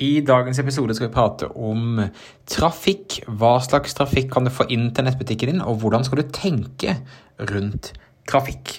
I dagens episode skal vi prate om trafikk. Hva slags trafikk kan du få inn til nettbutikken din, og hvordan skal du tenke rundt trafikk?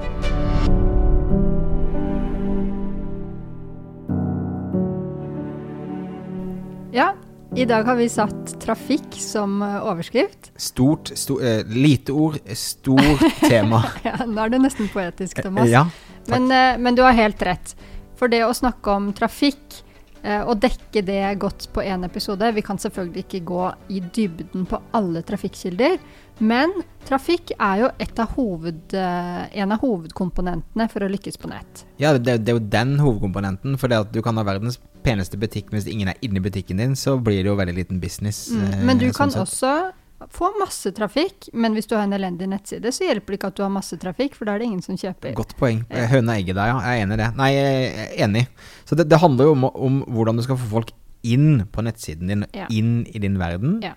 Ja, i dag har vi satt trafikk som eh, overskrift. Stort, sto, eh, lite ord, stort tema. ja, nå er det nesten poetisk, Thomas. Ja, men, eh, men, du har helt rett. For det å snakke om trafikk eh, og dekke det godt på én episode Vi kan selvfølgelig ikke gå i dybden på alle trafikkilder, men trafikk er jo av hoved, eh, en av hovedkomponentene for å lykkes på nett. Ja, det, det er jo den hovedkomponenten. For det at du kan ha verdens peneste butikk, hvis ingen er inni butikken din, så blir det jo veldig liten business. Mm. Eh, men du sånn kan sett. også få masse trafikk, men hvis du har en elendig nettside, så hjelper det ikke at du har masse trafikk, for da er det ingen som kjøper. Godt poeng. Høna egget der, ja. Jeg er enig i det. Nei, jeg er enig. Så det, det handler jo om, om, hvordan du skal få folk inn på nettsiden din, ja. inn i din verden. Ja.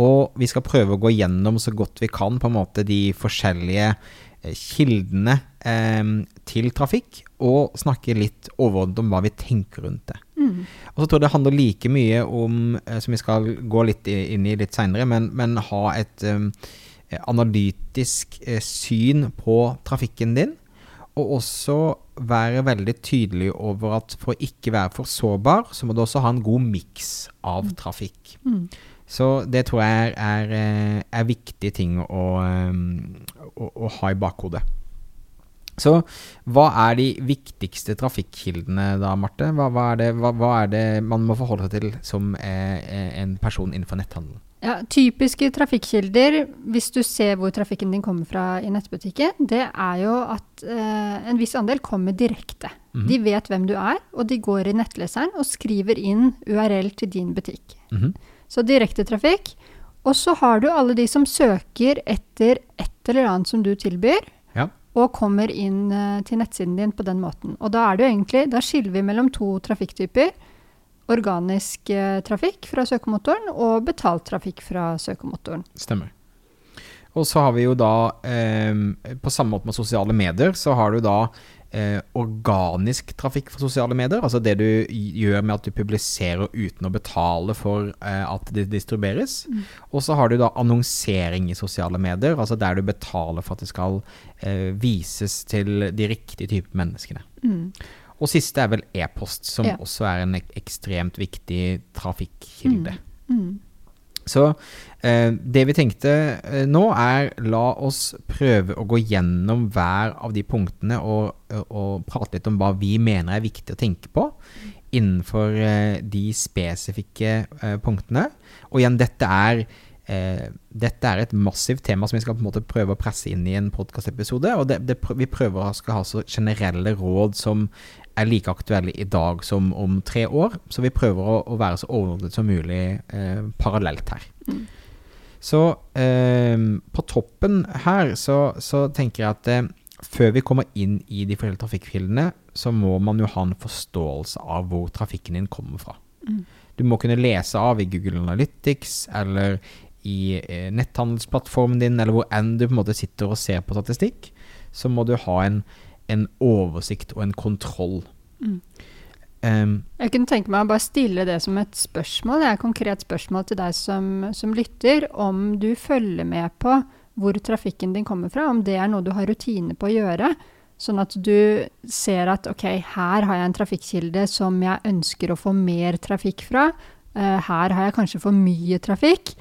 Og vi skal prøve å gå gjennom så godt vi kan på en måte de forskjellige eh, kildene eh, til trafikk, og snakke litt overordnet om hva vi tenker rundt det. Mm. Og så tror jeg det handler like mye om, eh, som vi skal gå litt inn i litt seinere, men, men, ha et um, analytisk eh, syn på trafikken din. Og også være veldig tydelig over at for å ikke være for sårbar, så må du også ha en god miks av mm. trafikk. Mm. Så det tror jeg er, er, eh, er viktige ting å, eh, å, å, ha i bakhodet. Så hva er de viktigste trafikkildene da, Marte? Hva, hva, er det, hva, hva, er det, man må forholde seg til som en person innenfor netthandel? Ja, typiske trafikkilder, hvis du ser hvor trafikken din kommer fra i nettbutikken, det er jo at eh, en viss andel kommer direkte. Mm -hmm. De vet hvem du er, og de går i nettleseren og skriver inn URL til din butikk. Mm -hmm. Så direktetrafikk. Og så har du alle de som søker etter et eller annet som du tilbyr. Og kommer inn uh, til nettsiden din på den måten. Og da er det jo egentlig, da skiller vi mellom to trafikktyper. Organisk uh, trafikk fra søkemotoren og betalt trafikk fra søkemotoren. Stemmer. Og så har vi jo da, eh, på samme måte med sosiale medier, så har du da eh, organisk trafikk fra sosiale medier. Altså det du gjør med at du publiserer uten å betale for eh, at det distribueres. Mm. Og så har du da annonsering i sosiale medier, altså der du betaler for at det skal eh, vises til de riktige typer menneskene. Mm. Og siste er vel e-post, som ja. også er en ekstremt viktig trafikkilde. Mm. Så eh, det vi tenkte eh, nå, er la oss prøve å gå gjennom hver av de punktene og, og, prate litt om hva vi mener er viktig å tenke på innenfor eh, de spesifikke eh, punktene. Og igjen, dette er, eh, dette er et massivt tema som vi skal på en måte prøve å presse inn i en podkastepisode. Og det, det, vi prøver å skal ha så generelle råd som er like aktuelle i dag som om tre år. Så vi prøver å, å være så overordnet som mulig eh, parallelt her. Mm. Så eh, på toppen her så, så tenker jeg at eh, før vi kommer inn i de forskjellige trafikkfildene, så må man jo ha en forståelse av hvor trafikken din kommer fra. Mm. Du må kunne lese av i Google Analytics eller i eh, netthandelsplattformen din, eller hvor enn du på en måte sitter og ser på statistikk, så må du ha en en oversikt og en kontroll. Mm. Um, jeg kunne tenke meg å bare stille det som et spørsmål, det er et konkret spørsmål til deg som, som, lytter, om du følger med på hvor trafikken din kommer fra, om det er noe du har rutine på å gjøre. Sånn at du ser at ok, her har jeg en trafikkilde som jeg ønsker å få mer trafikk fra. Uh, her har jeg kanskje for mye trafikk.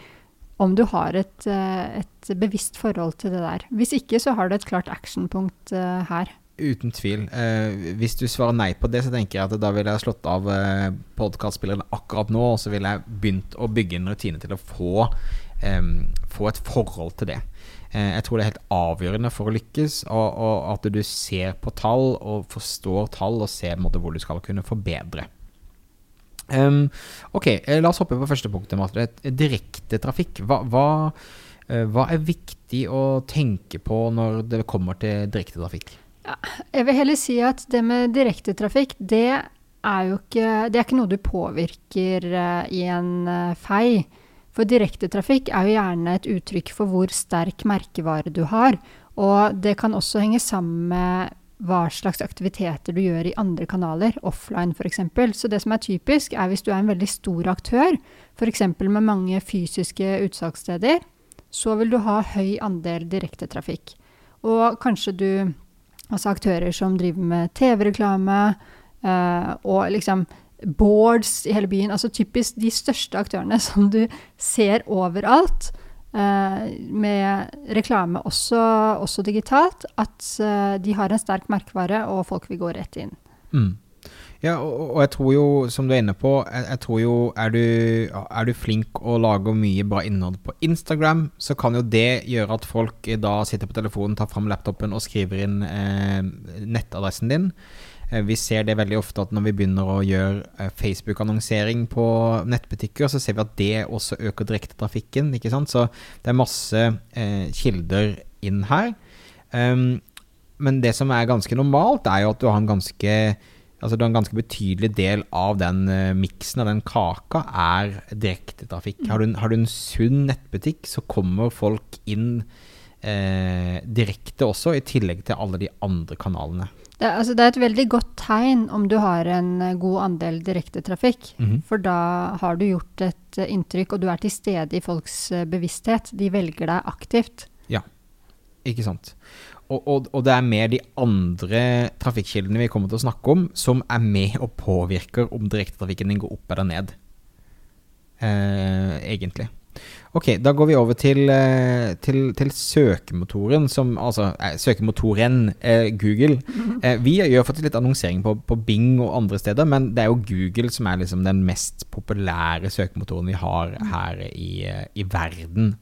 Om du har et, uh, et, bevisst forhold til det der. Hvis ikke, så har du et klart actionpunkt uh, her. Uten tvil. Eh, hvis du svarer nei på det, så tenker jeg at da ville jeg slått av eh, podkastspilleren akkurat nå, og så ville jeg begynt å bygge en rutine til å få, eh, få et forhold til det. Eh, jeg tror det er helt avgjørende for å lykkes, og, og, at du ser på tall og forstår tall og ser måte, hvor du skal kunne forbedre. Um, ok, eh, la oss hoppe på første punktet, Marte. Direktetrafikk. Hva, hva, uh, hva er viktig å tenke på når det kommer til direktetrafikk? Ja, jeg vil heller si at det med direktetrafikk, det er jo ikke Det er ikke noe du påvirker uh, i en uh, fei. For direktetrafikk er jo gjerne et uttrykk for hvor sterk merkevare du har. Og det kan også henge sammen med hva slags aktiviteter du gjør i andre kanaler, offline f.eks. Så det som er typisk, er hvis du er en veldig stor aktør, f.eks. med mange fysiske utsalgssteder, så vil du ha høy andel direktetrafikk. Og kanskje du Altså aktører som driver med TV-reklame, eh, og liksom boards i hele byen. Altså typisk de største aktørene som du ser overalt. Uh, med reklame også, også digitalt, at uh, de har en sterk merkevare, og folk vil gå rett inn. Mm. Ja, og, og, jeg tror jo, som du er inne på, jeg, jeg tror jo er du, er du, flink og lager mye bra innhold på Instagram, så kan jo det gjøre at folk da sitter på telefonen, tar fram laptopen og skriver inn eh, nettadressen din. Eh, vi ser det veldig ofte at når vi begynner å gjøre eh, Facebook-annonsering på nettbutikker, så ser vi at det også øker direktetrafikken. ikke sant? Så det er masse eh, kilder inn her. Um, men det som er ganske normalt, er jo at du har en ganske Altså en ganske betydelig del av den uh, miksen av den kaka er direktetrafikk. Har, har, du en sunn nettbutikk, så kommer folk inn eh, direkte også, i tillegg til alle de andre kanalene. Det, altså, det, er et veldig godt tegn om du har en eh, god andel direktetrafikk. Mm -hmm. For da har du gjort et uh, inntrykk, og du er til stede i folks uh, bevissthet. De velger deg aktivt. Ja, ikke sant. Og, og, og, det er mer de andre trafikkkildene vi kommer til å snakke om, som er med og påvirker om direktetrafikken din går opp eller ned. Eh, egentlig. Ok, da går vi over til, eh, til, til søkemotoren som Altså eh, søkemotoren eh, Google. Eh, vi gjør faktisk litt annonsering på, på, Bing og andre steder, men det er jo Google som er liksom den mest populære søkemotoren vi har her i, eh, i verden.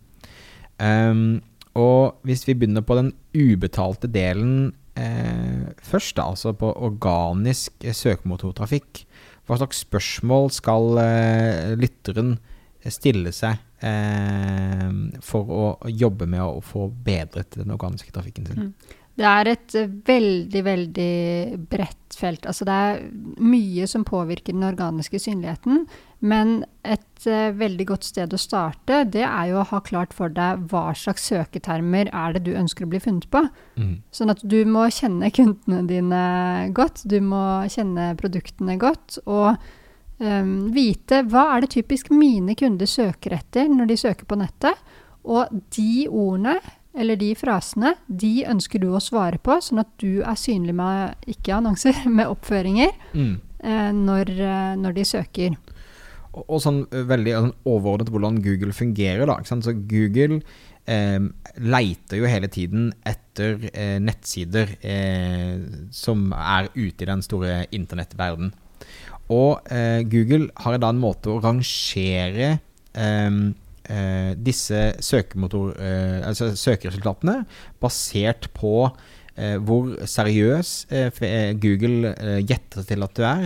Um, og hvis vi begynner på den ubetalte delen eh, først, da, altså på organisk søkemotortrafikk, hva slags spørsmål skal lytteren stille seg eh, for å jobbe med å få bedret den organiske trafikken sin. Mm. Det er et uh, veldig, veldig bredt felt. Altså det er mye som påvirker den organiske synligheten. Men et uh, veldig godt sted å starte, det er jo å ha klart for deg hva slags søketermer er det du ønsker å bli funnet på. Mm. Sånn at du må kjenne kundene dine godt. Du må kjenne produktene godt. Og um, vite hva er det typisk mine kunder søker etter når de søker på nettet. Og de ordene, eller de frasene, de ønsker du å svare på, sånn at du er synlig med ikke annonser, med oppføringer mm. uh, når, uh, når, de søker. Og, og sånn eh, veldig sånn overordnet hvordan Google fungerer, da. Så Google eh, leiter jo hele tiden etter eh, nettsider eh, som er ute i den store internettverden. Og eh, Google har da en måte å rangere eh, eh, disse søkemotor, eh, altså søkeresultatene basert på hvor seriøs eh, Google gjetter til at du er,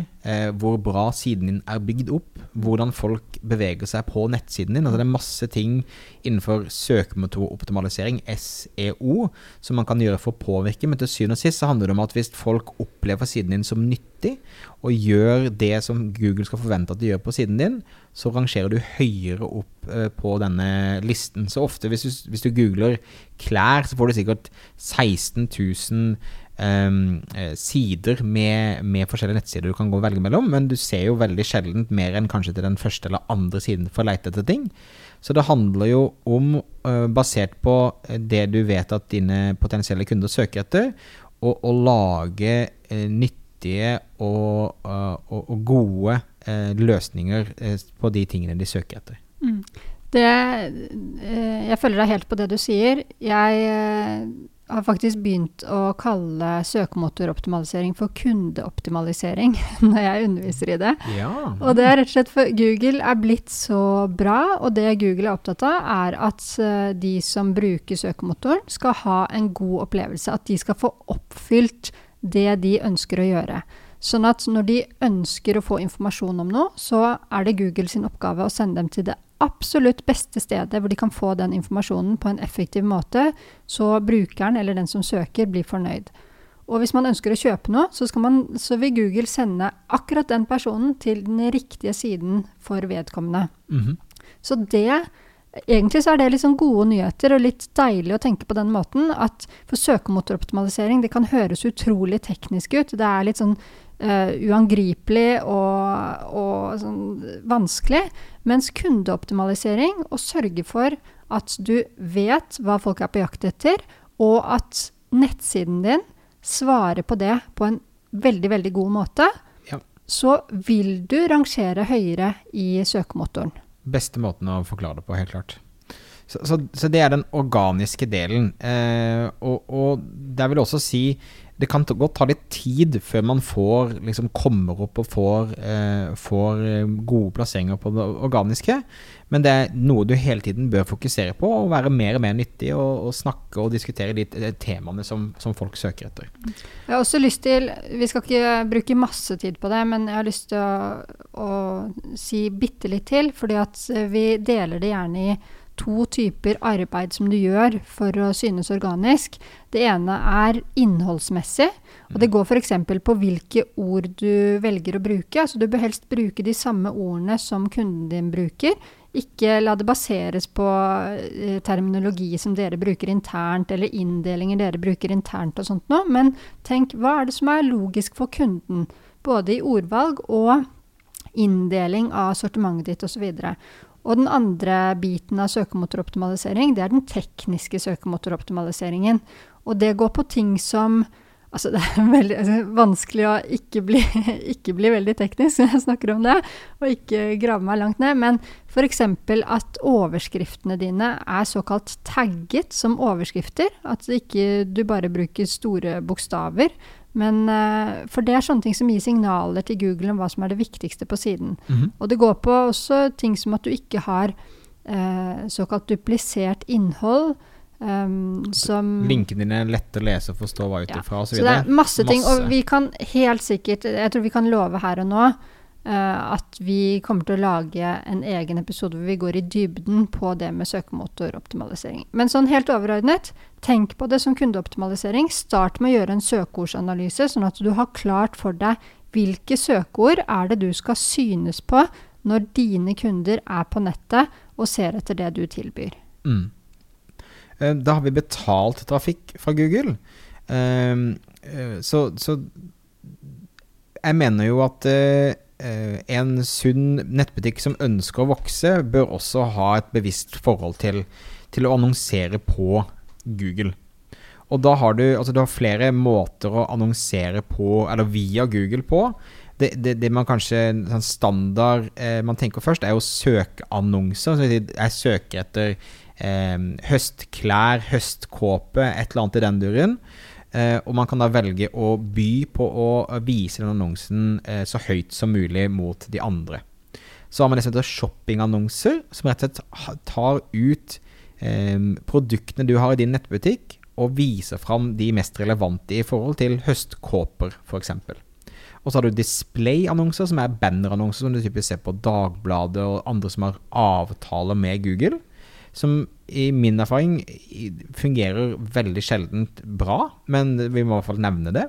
hvor bra siden din er bygd opp, hvordan folk beveger seg på nettsiden din. Altså det er masse ting innenfor søkemotoroptimalisering, SEO, som man kan gjøre for å påvirke. Men til syvende og sist så handler det om at hvis folk opplever siden din som nyttig, og gjør det som Google skal forvente at de gjør på siden din, så rangerer du høyere opp uh, på denne listen. Så ofte hvis du, hvis du, googler klær, så får du sikkert 16 000 um, sider med, med, forskjellige nettsider du kan gå og velge mellom, men du ser jo veldig sjelden mer enn kanskje til den første eller andre siden for å lete etter ting. Så det handler jo om, uh, basert på det du vet at dine potensielle kunder søker etter, å, lage uh, nytt og, uh, og, og gode løsninger uh, på de tingene de søker etter. Mm. Det, jeg følger deg helt på det du sier. Jeg har faktisk begynt å kalle søkemotoroptimalisering for kundeoptimalisering når jeg underviser i det. Ja. Og det er rett og slett for Google er blitt så bra, og det Google er opptatt av, er at de som bruker søkemotoren, skal ha en god opplevelse. At de skal få oppfylt det de ønsker å gjøre. Sånn at når de ønsker å få informasjon om noe, så er det Google sin oppgave å sende dem til det absolutt beste stedet hvor de kan få den informasjonen på en effektiv måte, så brukeren eller den som søker, blir fornøyd. Og hvis man ønsker å kjøpe noe, så, man, så vil Google sende akkurat den personen til den riktige siden for vedkommende. Mm -hmm. Så det Egentlig så er det liksom gode nyheter og litt deilig å tenke på den måten at for søkemotoroptimalisering, det kan høres utrolig teknisk ut. Det er litt sånn uh, uangripelig og, og sånn vanskelig. Mens kundeoptimalisering, å sørge for at du vet hva folk er på jakt etter, og at nettsiden din svarer på det på en veldig, veldig god måte, ja. så vil du rangere høyere i søkemotoren. Beste måten å forklare det på, helt klart. Så, så, så det er den organiske delen. Eh, og, og det vil også si det kan godt ta litt tid før man får, liksom kommer opp og får, eh, får eh, gode plasseringer på det organiske. Men det er noe du hele tiden bør fokusere på, og være mer og mer nyttig og, og snakke og diskutere de eh, temaene som, som, folk søker etter. Jeg har også lyst til, Vi skal ikke bruke masse tid på det, men jeg har lyst til å, å si bitte litt til. fordi at vi deler det gjerne i to typer arbeid som du gjør for å synes organisk. Det ene er innholdsmessig, og det går f.eks. på hvilke ord du velger å bruke. Altså du bør helst bruke de samme ordene som kunden din bruker. Ikke la det baseres på eh, terminologi som dere bruker internt, eller inndelinger dere bruker internt og sånt noe, men tenk hva er det som er logisk for kunden? Både i ordvalg og inndeling av sortimentet ditt osv. Og den andre biten av søkemotoroptimalisering, det er den tekniske søkemotoroptimaliseringen. Og det går på ting som Altså, det er veldig altså, vanskelig å ikke bli, ikke bli, veldig teknisk når jeg snakker om det, og ikke grave meg langt ned, men f.eks. at overskriftene dine er såkalt tagget som overskrifter. At ikke du bare bruker store bokstaver, men, uh, for det er sånne ting som gir signaler til Google om hva som er det viktigste på siden. Mm -hmm. Og det går på også ting som at du ikke har eh, såkalt duplisert innhold. Um, som Linkene dine er lette å lese og forstå hva ut ifra ja. Så, så det er masse ting. Masse. Og vi kan helt sikkert Jeg tror vi kan love her og nå at vi kommer til å lage en egen episode hvor vi går i dybden på det med søkemotoroptimalisering. Men sånn helt overordnet, tenk på det som kundeoptimalisering. Start med å gjøre en søkeordsanalyse, sånn at du har klart for deg hvilke søkeord er det du skal synes på når dine kunder er på nettet og ser etter det du tilbyr. Mm. Uh, da har vi betalt trafikk fra Google. Uh, så, så, jeg mener jo at Eh, en sunn nettbutikk som ønsker å vokse, bør også ha et bevisst forhold til, til å annonsere på Google. Og da har du, altså du har flere måter å annonsere på, eller via Google på. Det, det, det man kanskje sånn standard eh, man tenker først, er jo søkeannonser. Så jeg søker etter eh, høstklær, høstkåpe, et eller annet i den duren. Eh, og man kan da velge å by på å vise den annonsen eh, så høyt som mulig mot de andre. Så har man det som heter shoppingannonser, som rett og slett tar ut eh, produktene du har i din nettbutikk, og viser fram de mest relevante i forhold til høstkåper, f.eks. Og så har du displayannonser, som er bannerannonser som du typisk ser på Dagbladet og andre som har avtaler med Google som i min erfaring fungerer veldig sjeldent bra, men vi må i hvert fall nevne det.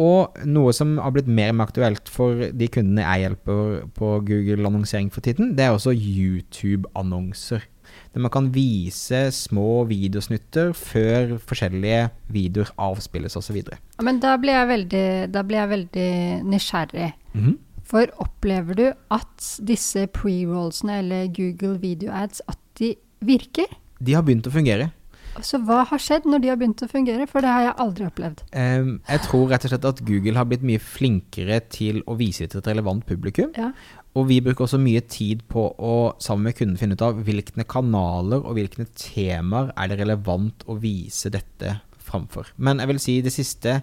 Og noe som har blitt mer og mer aktuelt for de kundene jeg hjelper på Google-annonsering for tiden, det er også YouTube-annonser. Der man kan vise små videosnutter før forskjellige videoer avspilles osv. Men da blir jeg veldig, blir jeg veldig nysgjerrig. Mm -hmm. For opplever du at disse pre-rollsene eller Google Video Ads at de virker? De har begynt å fungere. Så hva har skjedd når de har begynt å fungere? For det har jeg aldri opplevd. Um, jeg tror rett og slett at Google har blitt mye flinkere til å vise det til et relevant publikum. Ja. Og vi bruker også mye tid på å sammen med kunden finne ut av hvilke kanaler og hvilke temaer er det relevant å vise dette framfor. Men jeg vil si det siste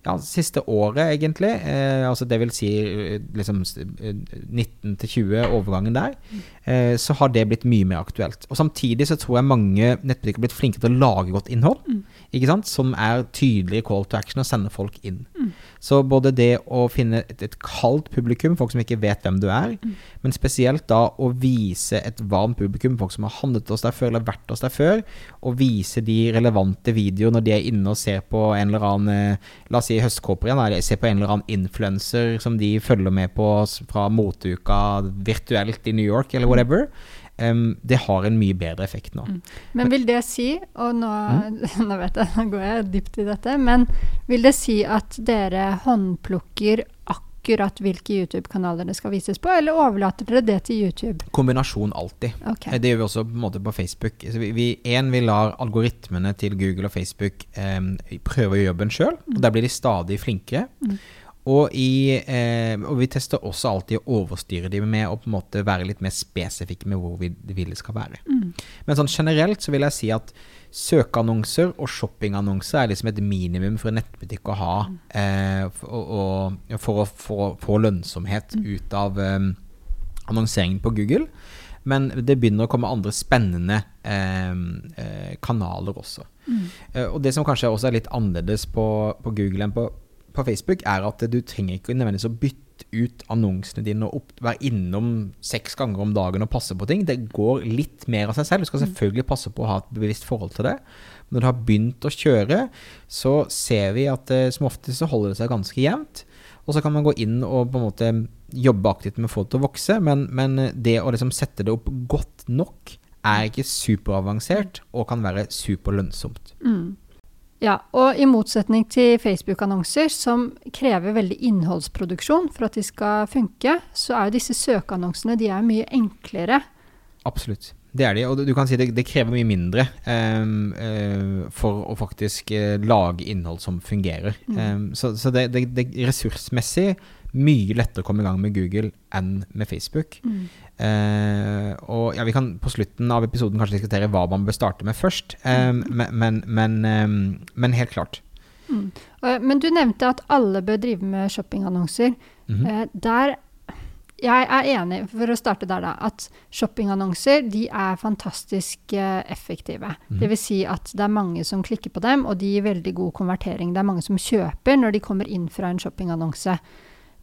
ja, siste året, egentlig, eh, altså det vil si eh, liksom 19 til 20, overgangen der, eh, så har det blitt mye mer aktuelt. Og samtidig så tror jeg mange nettbutikker har blitt flinke til å lage godt innhold, mm. ikke sant, som er tydelige call to action og sender folk inn. Mm. Så både det å finne et, et kaldt publikum, folk som ikke vet hvem du er, men spesielt da å vise et varmt publikum, folk som har handlet hos deg før eller vært hos deg før, og vise de relevante videoer når de er inne og ser på en eller annen eh, La oss si høstkåper igjen, eller ser på en eller annen influenser som de følger med på fra moteuka virtuelt i New York, eller whatever. Um, det har en mye bedre effekt nå. Men vil det si, og nå, nå vet jeg, nå går jeg dypt i dette, men vil det si at dere håndplukker akkurat hvilke YouTube-kanaler det skal vises på, eller overlater dere det til YouTube? Kombinasjon alltid. Ok. Eh, Det gjør vi også på en måte på Facebook. Så vi, vi, en, vi lar algoritmene til Google og Facebook um, prøve å gjøre jobben sjøl, og der blir de stadig flinkere. Og, i, eh, og vi tester også alltid å overstyre dem med å på en måte være litt mer spesifikke med hvor vi vil det skal være. Men sånn generelt så vil jeg si at søkeannonser og shoppingannonser er liksom et minimum for en nettbutikk å ha eh, for, å- for å få, lønnsomhet lønnsomhet ut av eh, annonseringen på Google. Men det begynner å komme andre spennende eh, eh, kanaler også. Eh, og det som kanskje også er litt annerledes på, på Google enn på, på Facebook, er at du trenger ikke nødvendigvis å bytte ut annonsene dine og opp, være innom seks ganger om dagen og passe på ting. Det går litt mer av seg selv. Du skal selvfølgelig passe på å ha et bevisst forhold til det. Når du har begynt å kjøre, så ser vi at eh, som oftest så holder det seg ganske jevnt. Og så kan man gå inn og på en måte jobbe aktivt med å få det til å vokse, men, men det å liksom sette det opp godt nok er ikke superavansert og kan være superlønnsomt. Ja, og i motsetning til Facebook-annonser, som krever veldig innholdsproduksjon for at de skal funke, så er jo disse søkeannonsene de er mye enklere. Absolutt. Det er de, og du kan si det, det krever mye mindre um, eh, for å faktisk uh, lage innhold som fungerer. Ehm, så så det, det, det ressursmessig mye lettere å komme i gang med Google enn med Facebook. Eh, og ja, Vi kan på slutten av episoden kanskje diskutere hva man bør starte med først, eh, men, men, men, eh, men helt klart. Mm. Men du nevnte at alle bør drive med shoppingannonser. Mhm. Eh, Der Jeg er enig, for å starte der, da, at shoppingannonser de er fantastisk eh, effektive. Det vil si at det er mange som klikker på dem, og de gir veldig god konvertering. Det er mange som kjøper når de kommer inn fra en shoppingannonse.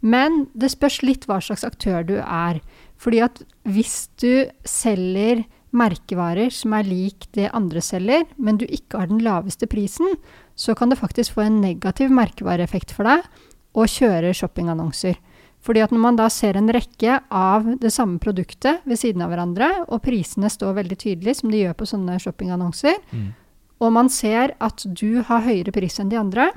Men det spørs litt hva slags aktør du er. Fordi at hvis du selger merkevarer som er lik det andre selger, men du ikke har den laveste prisen, så kan det faktisk få en negativ merkevareeffekt for deg å kjøre shoppingannonser. Fordi at når man da ser en rekke av det samme produktet ved siden av hverandre, og prisene står veldig tydelig, som de gjør på sånne shoppingannonser, og man ser at du har høyere pris enn de andre,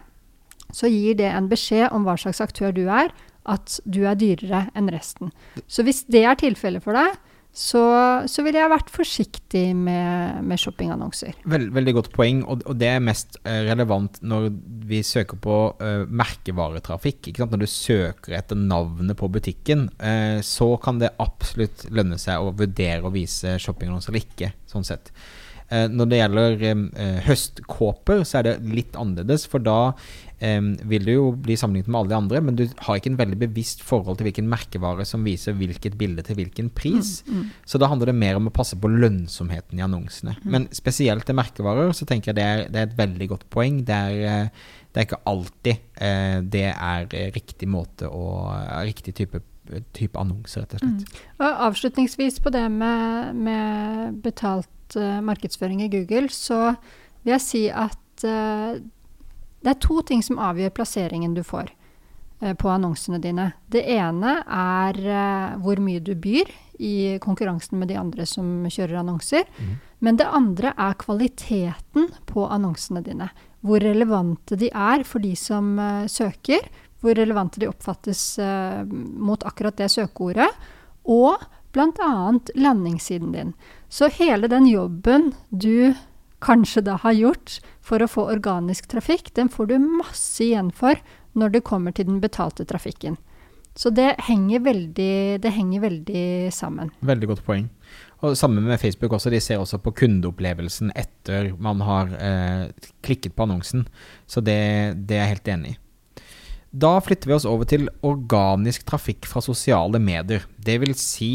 så gir det en beskjed om hva slags aktør du er, at du er dyrere enn resten. Så hvis det er tilfellet for deg, så, så ville jeg vært forsiktig med, med shoppingannonser. Vel, veldig godt poeng, og, og det er mest eh, relevant når vi søker på uh, merkevaretrafikk. Når du søker etter navnet på butikken, uh, så kan det absolutt lønne seg å vurdere å vise shoppingannonser eller ikke. sånn sett. Eh, når det gjelder eh, høstkåper, så er det litt annerledes, for da vil du jo bli sammenlignet med alle de andre, men du har ikke en veldig bevisst forhold til hvilken merkevare som viser hvilket bilde til hvilken pris. Så da handler det mer om å passe på lønnsomheten i annonsene. Men spesielt til merkevarer så tenker jeg det er, det er et veldig godt poeng. Det er, eh, det er ikke alltid eh, det er riktig måte å Riktig type, type annonser, rett og slett. Og avslutningsvis på det med, med betalt eh, markedsføring i Google, så vil jeg si at eh, det er to ting som avgjør plasseringen du får eh, på annonsene dine. Det ene er hvor mye du byr i konkurransen med de andre som kjører annonser. Men det andre er kvaliteten på annonsene dine. Hvor relevante de er for de som søker. Hvor relevante de oppfattes mot akkurat det søkeordet. Og bl.a. landingssiden din. Så hele den jobben du kanskje da har gjort for å få organisk trafikk, den får du masse igjen for når det kommer til den betalte trafikken. Så det henger veldig, det henger veldig sammen. Veldig godt poeng. Og Sammen med Facebook også. De ser også på kundeopplevelsen etter man har eh, klikket på annonsen. Så det, det er jeg helt enig i. Da flytter vi oss over til organisk trafikk fra sosiale medier. Det vil si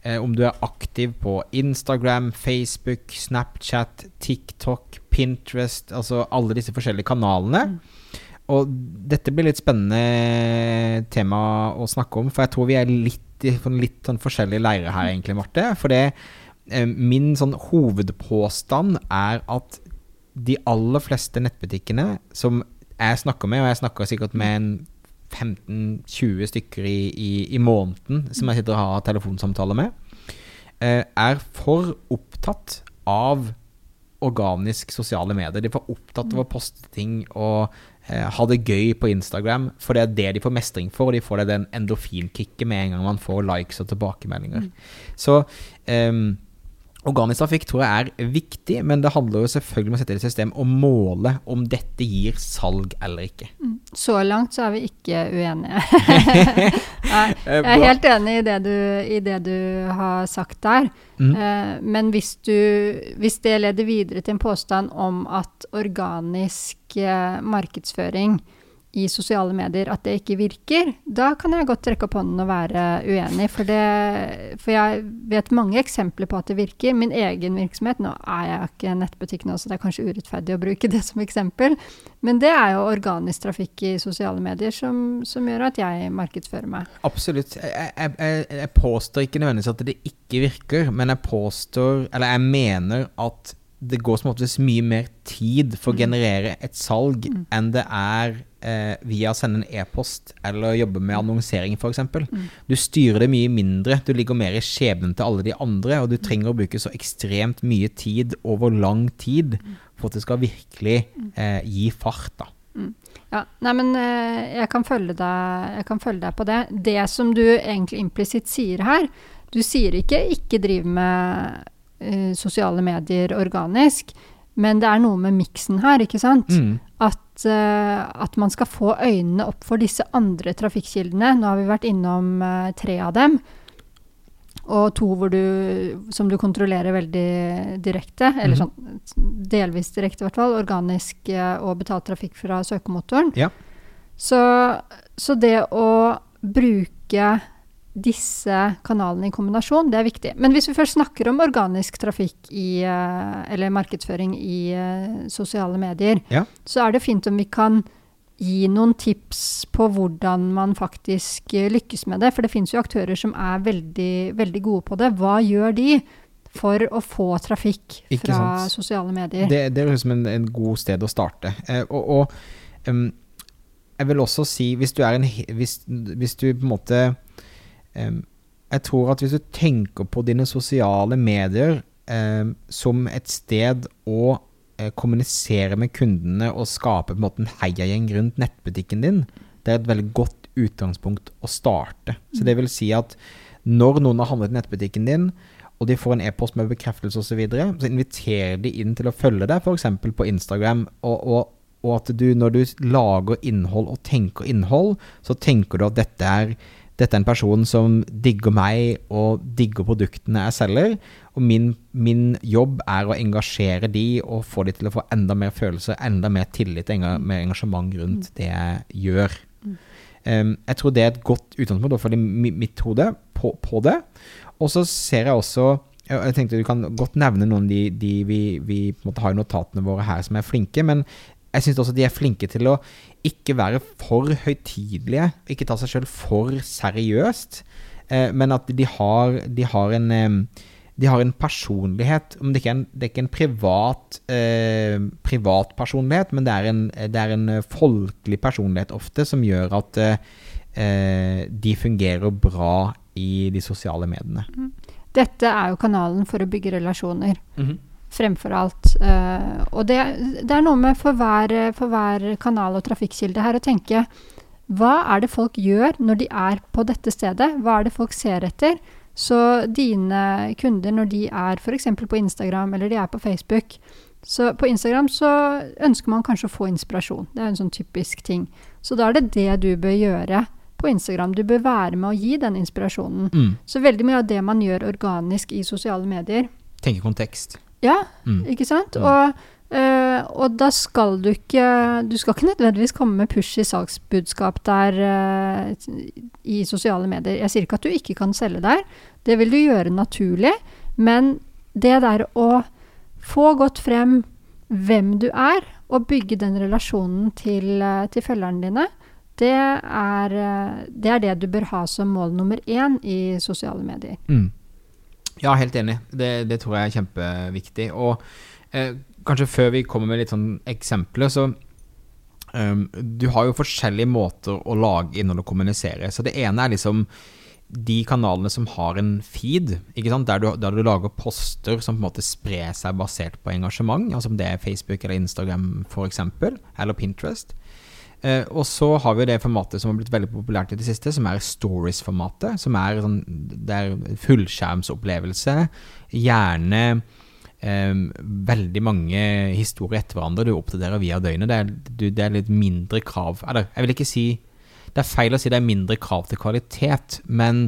eh, om du er aktiv på Instagram, Facebook, Snapchat, TikTok, Pinterest, altså alle disse forskjellige kanalene. og dette blir litt spennende tema å snakke om, for jeg tror vi er litt i litt sånn forskjellige leirer her, egentlig, Marte. For det, eh, min sånn hovedpåstand er at de aller fleste nettbutikkene som jeg snakker med, og jeg snakker sikkert med en 15-20 stykker i, i, i, måneden som jeg sitter og har telefonsamtaler med, eh, er for opptatt av organisk sosiale medier. De er for opptatt av å poste ting og eh, ha det gøy på Instagram, for det er det de får mestring for, og de får det den endorfinkicket med en gang man får likes og tilbakemeldinger. Mm. Så um, Organisk fikk tror jeg er viktig, men det handler jo selvfølgelig om å sette i system og måle om dette gir salg eller ikke. Mm. Så langt så er vi ikke uenige. Nei, jeg er helt enig i det du, i det du har sagt der. Mm. Eh, men hvis, du, hvis det leder videre til en påstand om at organisk eh, markedsføring i sosiale medier at det ikke virker, da kan jeg godt trekke opp hånden og være uenig. For, det, for jeg vet mange eksempler på at det virker. Min egen virksomhet Nå er jeg ikke nettbutikk nå, så det er kanskje urettferdig å bruke det som eksempel. Men det er jo organisk trafikk i sosiale medier som, som gjør at jeg markedsfører meg. Absolutt. Jeg, jeg, jeg påstår ikke nødvendigvis at det ikke virker, men jeg påstår, eller jeg mener at det går som oftest mye mer tid for å mm. generere et salg mm. enn det er eh, via å sende en e-post eller jobbe med annonsering, f.eks. Mm. Du styrer det mye mindre. Du ligger mer i skjebnen til alle de andre, og du mm. trenger å bruke så ekstremt mye tid over lang tid mm. for at det skal virkelig eh, gi fart. da. Mm. Ja, nei, men eh, jeg kan, følge deg, jeg kan følge deg på det. Det som du egentlig implisitt sier her, du sier ikke 'ikke driv med uh, sosiale medier organisk. Men det er noe med miksen her, ikke sant? Mm. At, uh, at, man skal få øynene opp for disse andre trafikkildene. Nå har vi vært innom uh, tre av dem. Og to du, som du kontrollerer veldig direkte. Eller mm. sånn delvis direkte, i hvert fall. Organisk og betalt trafikk fra søkemotoren. Ja. Så, så det å bruke disse kanalene i kombinasjon, det er viktig. Men hvis vi først snakker om organisk trafikk i, eh, eller markedsføring i uh, sosiale medier, ja. så er det fint om vi kan gi noen tips på hvordan man faktisk uh, lykkes med det. For det finnes jo aktører som er veldig, veldig gode på det. Hva gjør de for å få trafikk fra sosiale medier? Det, det er liksom en, en, god sted å starte. Eh, og, og um, jeg vil også si, hvis du en hvis, hvis du på en måte jeg tror at hvis du tenker på dine sosiale medier som et sted å eh, kommunisere med kundene og skape på en måte en heiagjeng rundt nettbutikken din, det er et veldig godt utgangspunkt å starte. Så det vil si at når noen har handlet i nettbutikken din, og de får en e-post med bekreftelse osv., så, videre, så inviterer de inn til å følge deg, f.eks. på Instagram. Og, og, og, at du, når du lager innhold og tenker innhold, så tenker du at dette er dette er en person som digger meg og digger produktene jeg selger. Og min, min jobb er å engasjere de og få de til å få enda mer følelser, enda mer tillit, mer engasjement rundt mm. det jeg gjør. Um, jeg tror det er et godt utgangspunkt for mitt hode på, på det. Og så ser jeg også jeg tenkte Du kan godt nevne noen de, de vi, vi har i notatene våre her som er flinke, men jeg syns også de er flinke til å ikke være for høytidelige, ikke ta seg sjøl for seriøst, eh, men at de har, de har en eh, de har en personlighet Det er ikke en, det er ikke en privat, eh, privat personlighet, men det er, en, det er, en, folkelig personlighet ofte som gjør at eh, de fungerer bra i de sosiale mediene. Mm. Dette er jo kanalen for å bygge relasjoner. Mm -hmm fremfor alt. Uh, og det, det, er noe med for hver, for hver, kanal og trafikkilde her å tenke hva er det folk gjør når de er på dette stedet? Hva er det folk ser etter? Så dine kunder, når de er f.eks. på Instagram eller de er på Facebook så På Instagram så ønsker man kanskje å få inspirasjon. Det er en sånn typisk ting. Så da er det det du bør gjøre på Instagram. Du bør være med å gi den inspirasjonen. Mm. Så veldig mye av det man gjør organisk i sosiale medier Tenke kontekst. Ja, mm. ikke sant? Mm. Og, uh, og, da skal du ikke Du skal ikke nødvendigvis komme med push i salgsbudskap der uh, i sosiale medier. Jeg sier ikke at du ikke kan selge der. Det vil du gjøre naturlig. Men det der å få godt frem hvem du er, og bygge den relasjonen til, eh, til følgerne dine, det er, det er, det du bør ha som mål nummer én i sosiale medier. Mm. Ja, helt enig. Det, det, tror jeg er kjempeviktig. Og eh, kanskje før vi kommer med litt sånn eksempler, så um, Du har jo forskjellige måter å lage innhold og kommunisere. Så det ene er liksom de kanalene som har en feed, der du, der, du, lager poster som på en måte sprer seg basert på engasjement, altså om det er Facebook eller Instagram f.eks., eller Pinterest. Eh, og så har vi det formatet som har blitt veldig populært i det siste, som er stories-formatet. Som er, sånn, det er fullskjermsopplevelse. Gjerne eh, veldig mange historier etter hverandre du oppdaterer via døgnet. Det er, du, det er litt mindre krav Eller jeg vil ikke si det er feil å si det er mindre krav til kvalitet, men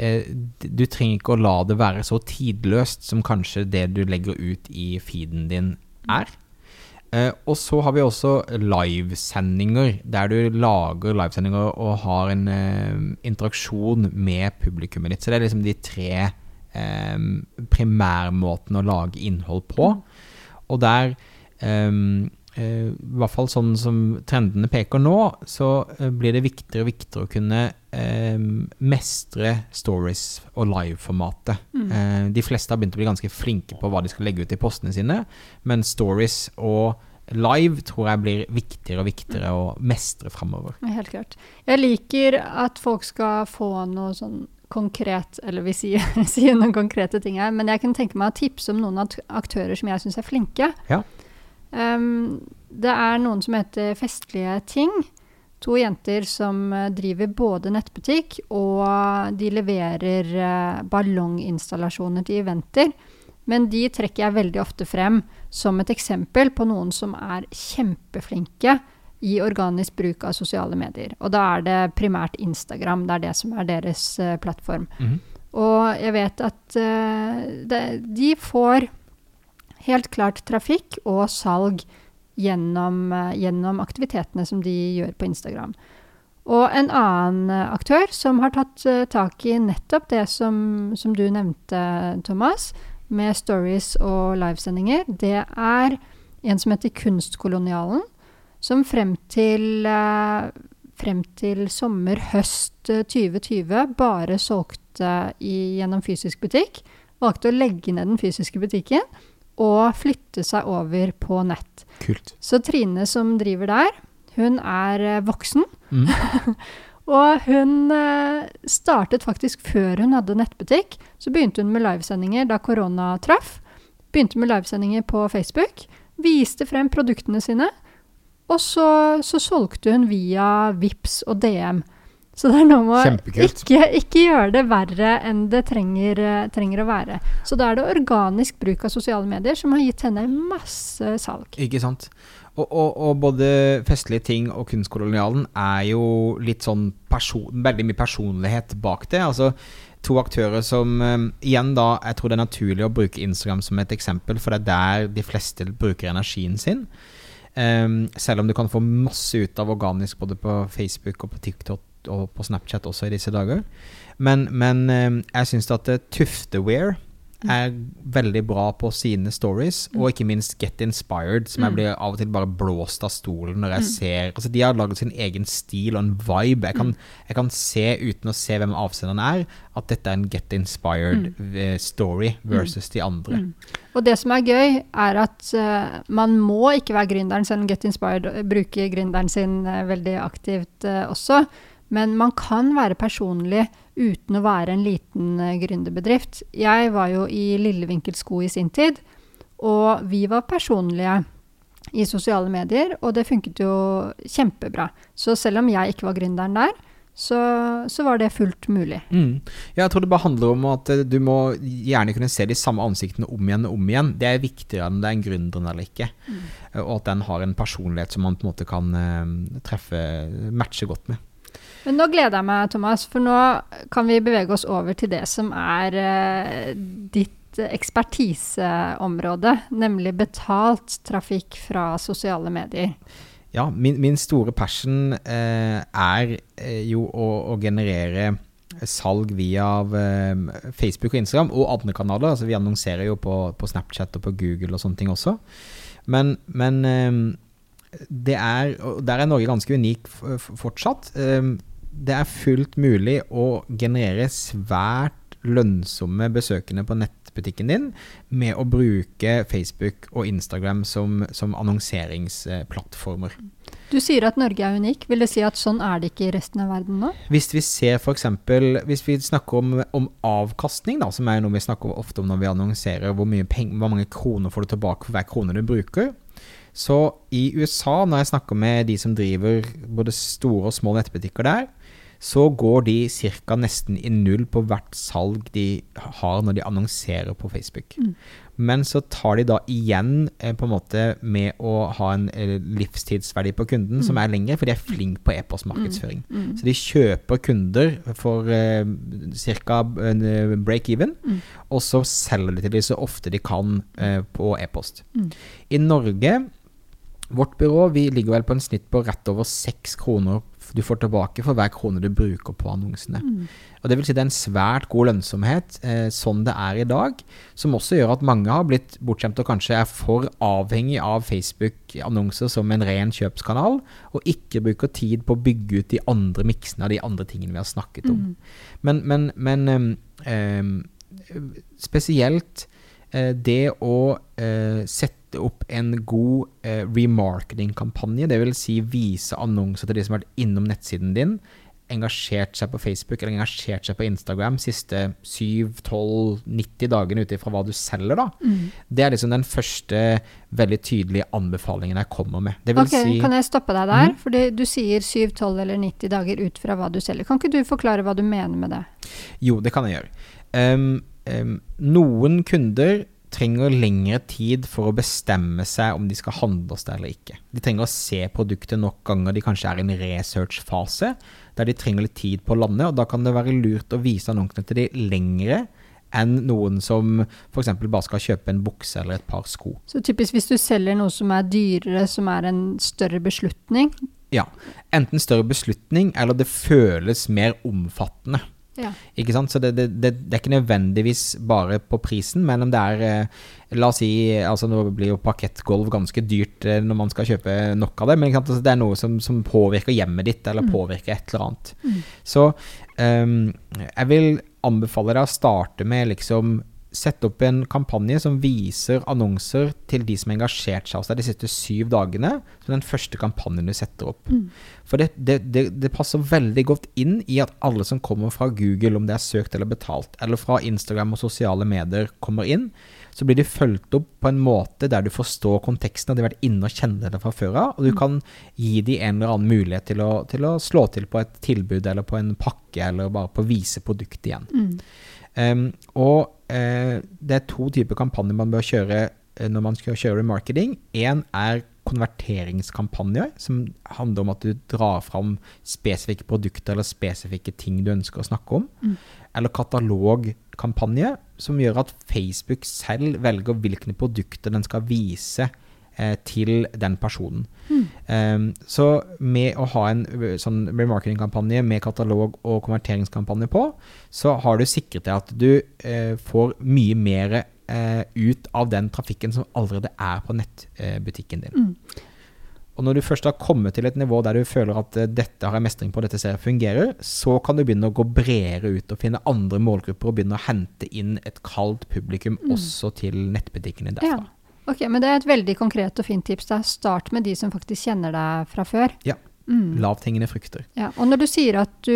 eh, du trenger ikke å la det være så tidløst som kanskje det du legger ut i feeden din er. Eh, og så har vi også livesendinger, der du lager livesendinger og har en eh, interaksjon med publikummet ditt. Så det er liksom de tre eh, primærmåtene å lage innhold på. Og der um, i hvert fall sånn som trendene peker nå, så eh, blir det viktigere og viktigere å kunne eh, mestre stories og live-formatet. Mm. Eh, de fleste har begynt å bli ganske flinke på hva de skal legge ut i postene sine, men stories og live tror jeg blir viktigere og viktigere å mestre framover. Helt klart. Jeg liker at folk skal få noe sånn konkret, eller vi sier, sier noen konkrete ting her, men jeg kunne tenke meg å tipse om noen aktører som jeg syns er flinke. Ja. Um, det er noen som heter Festlige ting. To jenter som eh, driver både nettbutikk og de leverer uh, ballonginstallasjoner til eventer. Men de trekker jeg veldig ofte frem som et eksempel på noen som er kjempeflinke i organisk bruk av sosiale medier. Og da er det primært Instagram. Det er det som er deres uh, plattform. Mm. Og jeg vet at uh, det, de får helt klart trafikk og salg gjennom, eh, gjennom, aktivitetene som de gjør på Instagram. Og en annen eh, aktør som har tatt uh, tak i nettopp det som, som, du nevnte, Thomas, med stories og livesendinger, det er en som heter Kunstkolonialen, som frem til, frem til sommer-høst 2020 bare solgte i, gjennom fysisk butikk. Valgte å legge ned den fysiske butikken og flytte seg over på nett. Kult. Så Trine som driver der, hun er eh, voksen. Mm. og hun eh, startet faktisk før hun hadde nettbutikk. Så begynte hun med livesendinger da korona traff. Begynte med livesendinger på Facebook. Viste frem produktene sine. Og så, så solgte hun via VIPS og DM. Så det er noe med å ikke, ikke, gjøre det verre enn det trenger, trenger, å være. Så da er det organisk bruk av sosiale medier som har gitt henne masse salg. Ikke sant. Og, og, og både Festlige ting og Kunstkolonialen er jo litt sånn person, veldig mye personlighet bak det. Altså to aktører som um, igjen da Jeg tror det er naturlig å bruke Instagram som et eksempel, for det er der de fleste bruker energien sin. Um, selv om du kan få masse ut av organisk både på Facebook og på TikTok og på Snapchat også i disse dager. Men, men eh, jeg syns at eh, Tufteware mm. er veldig bra på sine stories, mm. og ikke minst Get Inspired, som jeg mm. blir av og til bare blåst av stolen når jeg ser Altså, de har laget sin egen stil og en vibe. Jeg kan, jeg kan se, uten å se hvem avsenderen er, at dette er en Get Inspired mm. Eh, story versus de andre. Og det som er gøy, er at uh, man må ikke være gründeren, om Get Inspired bruker gründeren sin uh, veldig aktivt uh, også. Men man kan være personlig uten å være en liten uh, gründerbedrift. Jeg var jo i Lillevinkelsko i sin tid, og vi var personlige i sosiale medier, og det funket jo kjempebra. Så selv om jeg ikke var gründeren der, så, så, var det fullt mulig. Mm. Jeg tror det bare handler om at eh, du må gjerne kunne se de samme ansiktene om igjen og om igjen. Det er viktigere enn det er en gründer eller ikke. Mm. Eh, og at den har en personlighet som man på en måte kan uh, treffe, matche godt med. Men nå gleder jeg meg, Thomas, for nå kan vi bevege oss over til det som er uh, ditt ekspertiseområde, nemlig betalt trafikk fra sosiale medier. Ja, min, min store passion uh, er uh, jo å, å, generere salg via Facebook og Instagram og andre kanaler. Altså, vi annonserer jo på, på, Snapchat og på Google og sånne ting også. Men, men det er, og der er Norge ganske unik fortsatt. Det er fullt mulig å generere svært lønnsomme besøkende på nettbutikken din med å bruke Facebook og Instagram som, som annonseringsplattformer. Du sier at Norge er unik. Vil det si at sånn er det ikke i resten av verden nå? Hvis vi ser eksempel, hvis vi snakker om, om avkastning, da, som er noe vi snakker ofte om når vi annonserer, hvor, peng, hvor mange kroner får du tilbake for hver krone du bruker. Så i USA, når jeg snakker med de som driver både store og små nettbutikker der, så går de ca. nesten i null på hvert salg de har når de annonserer på Facebook. Men så tar de da igjen eh, på en måte med å ha en eh, livstidsverdi på kunden som er lengre, for de er flinke på e-postmarkedsføring. Så de kjøper kunder for eh, ca. break-even, og så selger de til de så ofte de kan eh, på e-post. I Norge Vårt byrå vi ligger vel på en snitt på rett over seks kroner du får tilbake for hver krone du bruker på annonsene. Og Det vil si det er en svært god lønnsomhet eh, sånn det er i dag, som også gjør at mange har blitt bortskjemt og kanskje er for avhengig av Facebook-annonser som en ren kjøpskanal, og ikke bruker tid på å bygge ut de andre miksene av de andre tingene vi har snakket om. Men, men, men eh, eh, spesielt det å eh, sette opp en god eh, remarketing-kampanje, dvs. Si vise annonser til de som har vært innom nettsiden din, engasjert seg på Facebook eller engasjert seg på Instagram siste 7-12-90 dagene ut ifra hva du selger, da. Det er liksom den første veldig tydelige anbefalingen jeg kommer med. Det vil Ok, si Kan jeg stoppe deg der? Fordi du sier 7, 12 eller 90 dager ut fra hva du selger. Kan ikke du forklare hva du mener med det? Jo, det kan jeg gjøre. Um, noen kunder trenger lengre tid for å bestemme seg om de skal handle hos deg eller ikke. De trenger å se produktet nok ganger de kanskje er i en research-fase, der de trenger litt tid på å lande, og da kan det være lurt å vise annonsene til de lengre enn noen som f.eks. bare skal kjøpe en bukse eller et par sko. Så typisk hvis du selger noe som er dyrere, som er en større beslutning. Ja, enten større beslutning, eller det føles mer omfattende. Ja. Ikke sant? Så det, det, det, det er ikke nødvendigvis bare på prisen, men om det er eh, La oss si altså Nå blir jo parkettgulv ganske dyrt eh, når man skal kjøpe nok av det, men? Altså, det er noe som, som påvirker hjemmet ditt, eller påvirker et eller annet. Så um, jeg vil anbefale deg å starte med liksom Sette opp en kampanje som viser annonser til de som har engasjert seg hos deg de siste syv dagene, som den første kampanjen du setter opp. For det, det, det, det passer veldig godt inn i at alle som kommer fra Google, om det er søkt eller betalt, eller fra Instagram og sosiale medier, kommer inn. Så blir de fulgt opp på en måte der du forstår konteksten, og de har vært inne og kjenner det fra før av. Og du kan gi dem en eller annen mulighet til å, til å slå til på et tilbud eller på en pakke, eller bare på å vise produktet igjen. Um, og uh, det er to typer kampanjer man bør kjøre eh, når man skal kjøre remarketing. Én er konverteringskampanjer, som handler om at du drar fram spesifikke produkter eller spesifikke ting du ønsker å snakke om. Eller katalogkampanje, som gjør at Facebook selv velger hvilke produkter den skal vise til den personen. Um, så med å ha en sånn remarketing-kampanje med katalog og konverteringskampanje på, så har du sikret deg at du uh, får mye mer uh, ut av den trafikken som allerede er på nettbutikken din. Og når du først har kommet til et nivå der du føler at eh, dette har jeg mestring på, dette ser jeg fungerer, så kan du begynne å gå bredere ut og finne andre målgrupper og begynne å hente inn et kaldt publikum også til nettbutikkene Ja. Ok, men det er et veldig konkret og fint tips. Da. Start med de som faktisk kjenner deg fra før. Ja. Mm. Lavthengende frukter. Ja, og når du sier at, du,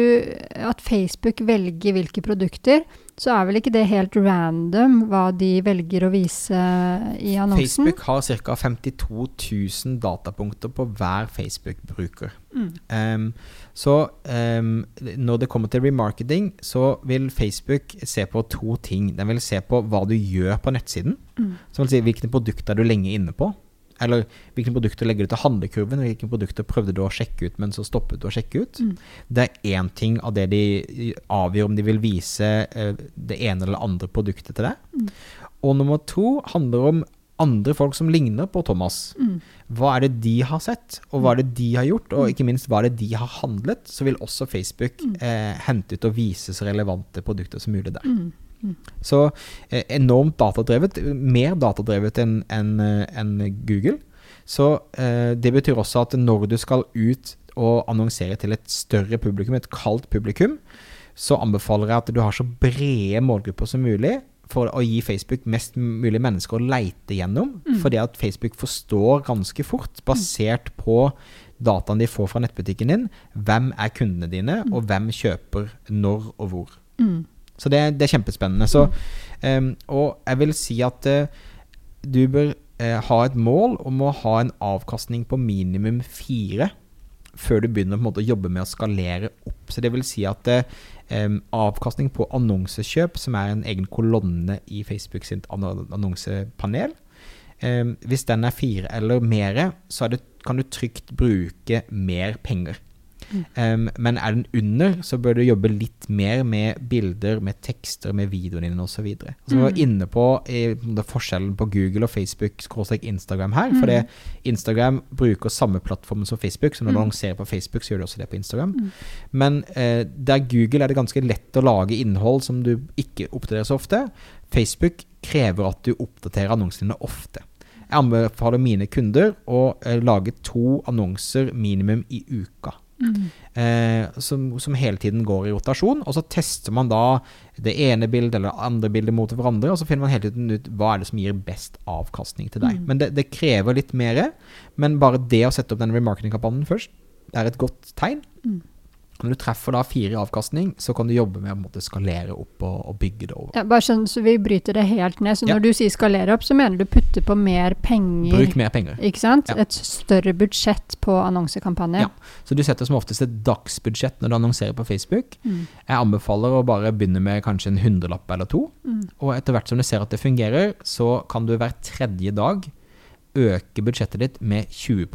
at Facebook velger hvilke produkter, så er vel ikke det helt random hva de velger å vise i annonsen? Facebook har ca. 52 000 datapunkter på hver Facebook-bruker. Mm. Um, så um, når det kommer til remarketing, så vil Facebook se på to ting. Den vil se på hva du gjør på nettsiden. Mm. Så vil si hvilke produkter du er lenge inne på. Eller hvilke produkter legger du til handlekurven, hvilke produkter prøvde du å sjekke ut, men så stoppet du å sjekke ut. Mm. Det er én ting av det de avgjør om de vil vise eh, det ene eller andre produktet til deg. Mm. Og nummer to handler om andre folk som ligner på Thomas. Mm. Hva er det de har sett, og hva er det de har gjort, og ikke minst hva er det de har handlet, så vil også Facebook eh, hente ut og vise så relevante produkter som mulig der. Mm. Mm. Så eh, enormt datadrevet, mer datadrevet enn en, en Google. Så eh, det betyr også at når du skal ut og annonsere til et større publikum, et kaldt publikum, så anbefaler jeg at du har så brede målgrupper som mulig for å gi Facebook mest mulig mennesker å leite gjennom. Mm. Fordi at Facebook forstår ganske fort, basert på dataen de får fra nettbutikken din, hvem er kundene dine, mm. og hvem kjøper når og hvor. Mm. Så det, det, er kjempespennende. Så, um, og jeg vil si at uh, du bør uh, ha et mål om å ha en avkastning på minimum fire før du begynner måte å jobbe med å skalere opp. Så det vil si at um, avkastning på annonsekjøp, som er en egen kolonne i Facebook sitt annonsepanel, um, hvis den er fire eller mer, så det, kan du trygt bruke mer penger. Um, men er den under, så bør du jobbe litt mer med bilder, med tekster, med videoene dine osv. Så, videre. så vi var mm. inne på i, forskjellen på Google og Facebook Instagram her. Mm. For Instagram bruker samme plattform som Facebook, så når du mm. annonserer på Facebook, så gjør du også det på Instagram. Mm. Men uh, der Google er det ganske lett å lage innhold som du ikke oppdaterer så ofte. Facebook krever at du oppdaterer annonsene dine ofte. Jeg anbefaler mine kunder å uh, lage to annonser minimum i uka. Mm. Eh, som, som, hele tiden går i rotasjon. Og så tester man da det ene bildet eller andre bildet mot hverandre, og så finner man hele tiden ut hva er det som gir best avkastning til deg. Mm. Men det, det, krever litt mer. Men bare det å sette opp den remarketing-kampanjen først, er et godt tegn. Mm. Når du treffer da fire i avkastning, så kan du jobbe med å måte, skalere opp og, og, bygge det over. Ja, bare sånn så vi bryter det helt ned. Så når du sier skalere opp, så mener du putte på mer penger? Bruk mer penger. Ikke sant? Ja. Et større budsjett på annonsekampanjer. Ja. Så du setter som oftest et dagsbudsjett når du annonserer på Facebook. Mm. Jeg anbefaler å bare begynne med kanskje en hundrelapp eller to. Mm. Og etter hvert som du ser at det fungerer, så kan du hver tredje dag øke budsjettet ditt med 20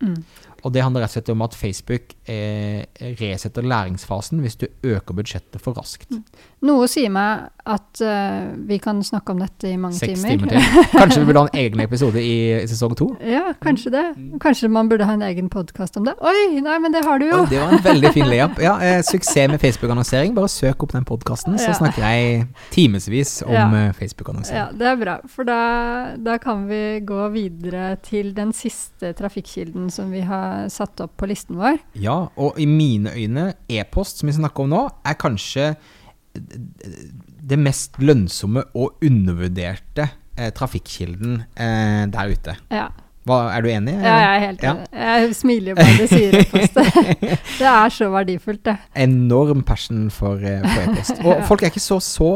mm. Og det handler rett og slett om at Facebook eh, resetter læringsfasen hvis du øker budsjettet for raskt. Mm. Noe sier meg at uh, vi kan snakke om dette i mange Seks timer. timer til. Kanskje vi burde ha en egen episode i, i sesong to? Ja, kanskje det. Kanskje man burde ha en egen podkast om det. Oi, nei, men det har du jo! Oi, det var en veldig fin layup. Ja, eh, suksess med Facebook-annonsering. Bare søk opp den podkasten, så ja. snakker jeg timevis om ja. Eh, Facebook-annonsering. Ja, det er bra. For da, da kan vi gå videre til den siste trafikkilden som vi har satt opp på listen vår. Ja, og i mine øyne, e-post, som vi snakker om nå, er kanskje det mest lønnsomme og undervurderte eh, trafikkilden eh, der ute. Ja. Hva, er du enig? Ja, jeg er helt enig. Ja. Jeg smiler bare du sier e-post. det er så verdifullt, det. Enorm passion for, eh, for e-post. Og folk er ikke så, så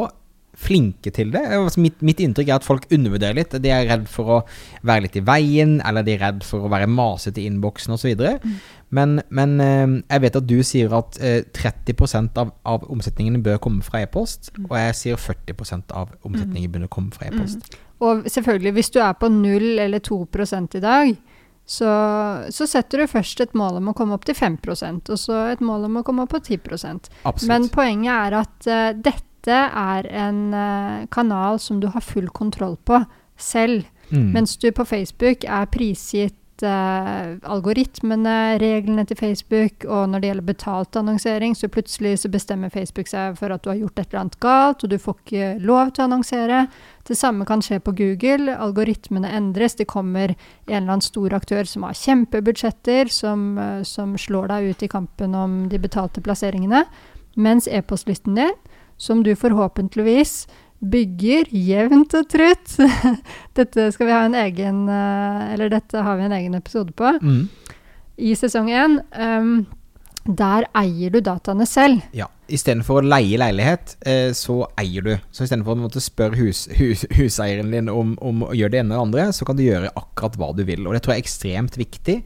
flinke til det. Altså, mitt, mitt, inntrykk er at folk undervurderer litt. De er redd for å være litt i veien, eller de er redd for å være masete i innboksen osv. Mm. Men, men eh, jeg vet at du sier at 30 eh, av, av omsetningen bør komme fra e-post, mm. og jeg sier 40% av omsetningen mm. bør komme fra e-post. Mm. Og selvfølgelig, hvis du er på 0 eller 2 i dag, så, så, setter du først et mål om å komme opp til 5% og så et mål om å komme opp på 10 Absolutt. Men poenget er at uh, dette er en uh, kanal som du har full kontroll på selv. Mm. Mens du på Facebook er prisgitt uh, algoritmene, reglene til Facebook, og når det gjelder betalt annonsering, så plutselig så bestemmer Facebook seg for at du har gjort et eller annet galt, og du får ikke lov til å annonsere. Det samme kan skje på Google. Algoritmene endres. Det kommer en eller annen stor aktør som har kjempebudsjetter, som, uh, som slår deg ut i kampen om de betalte plasseringene. Mens e-postlisten din, som du forhåpentligvis bygger jevnt og trutt. dette skal vi ha en egen eh, Eller dette har vi en egen episode på. Mm. I sesong én. Um, der eier du dataene selv. Ja. Istedenfor å leie leilighet, eh, så eier du. Så istedenfor å spørre hus, hus, huseieren din om, om, å gjøre det ene eller andre, så kan du gjøre akkurat hva du vil. Og det tror jeg er ekstremt viktig.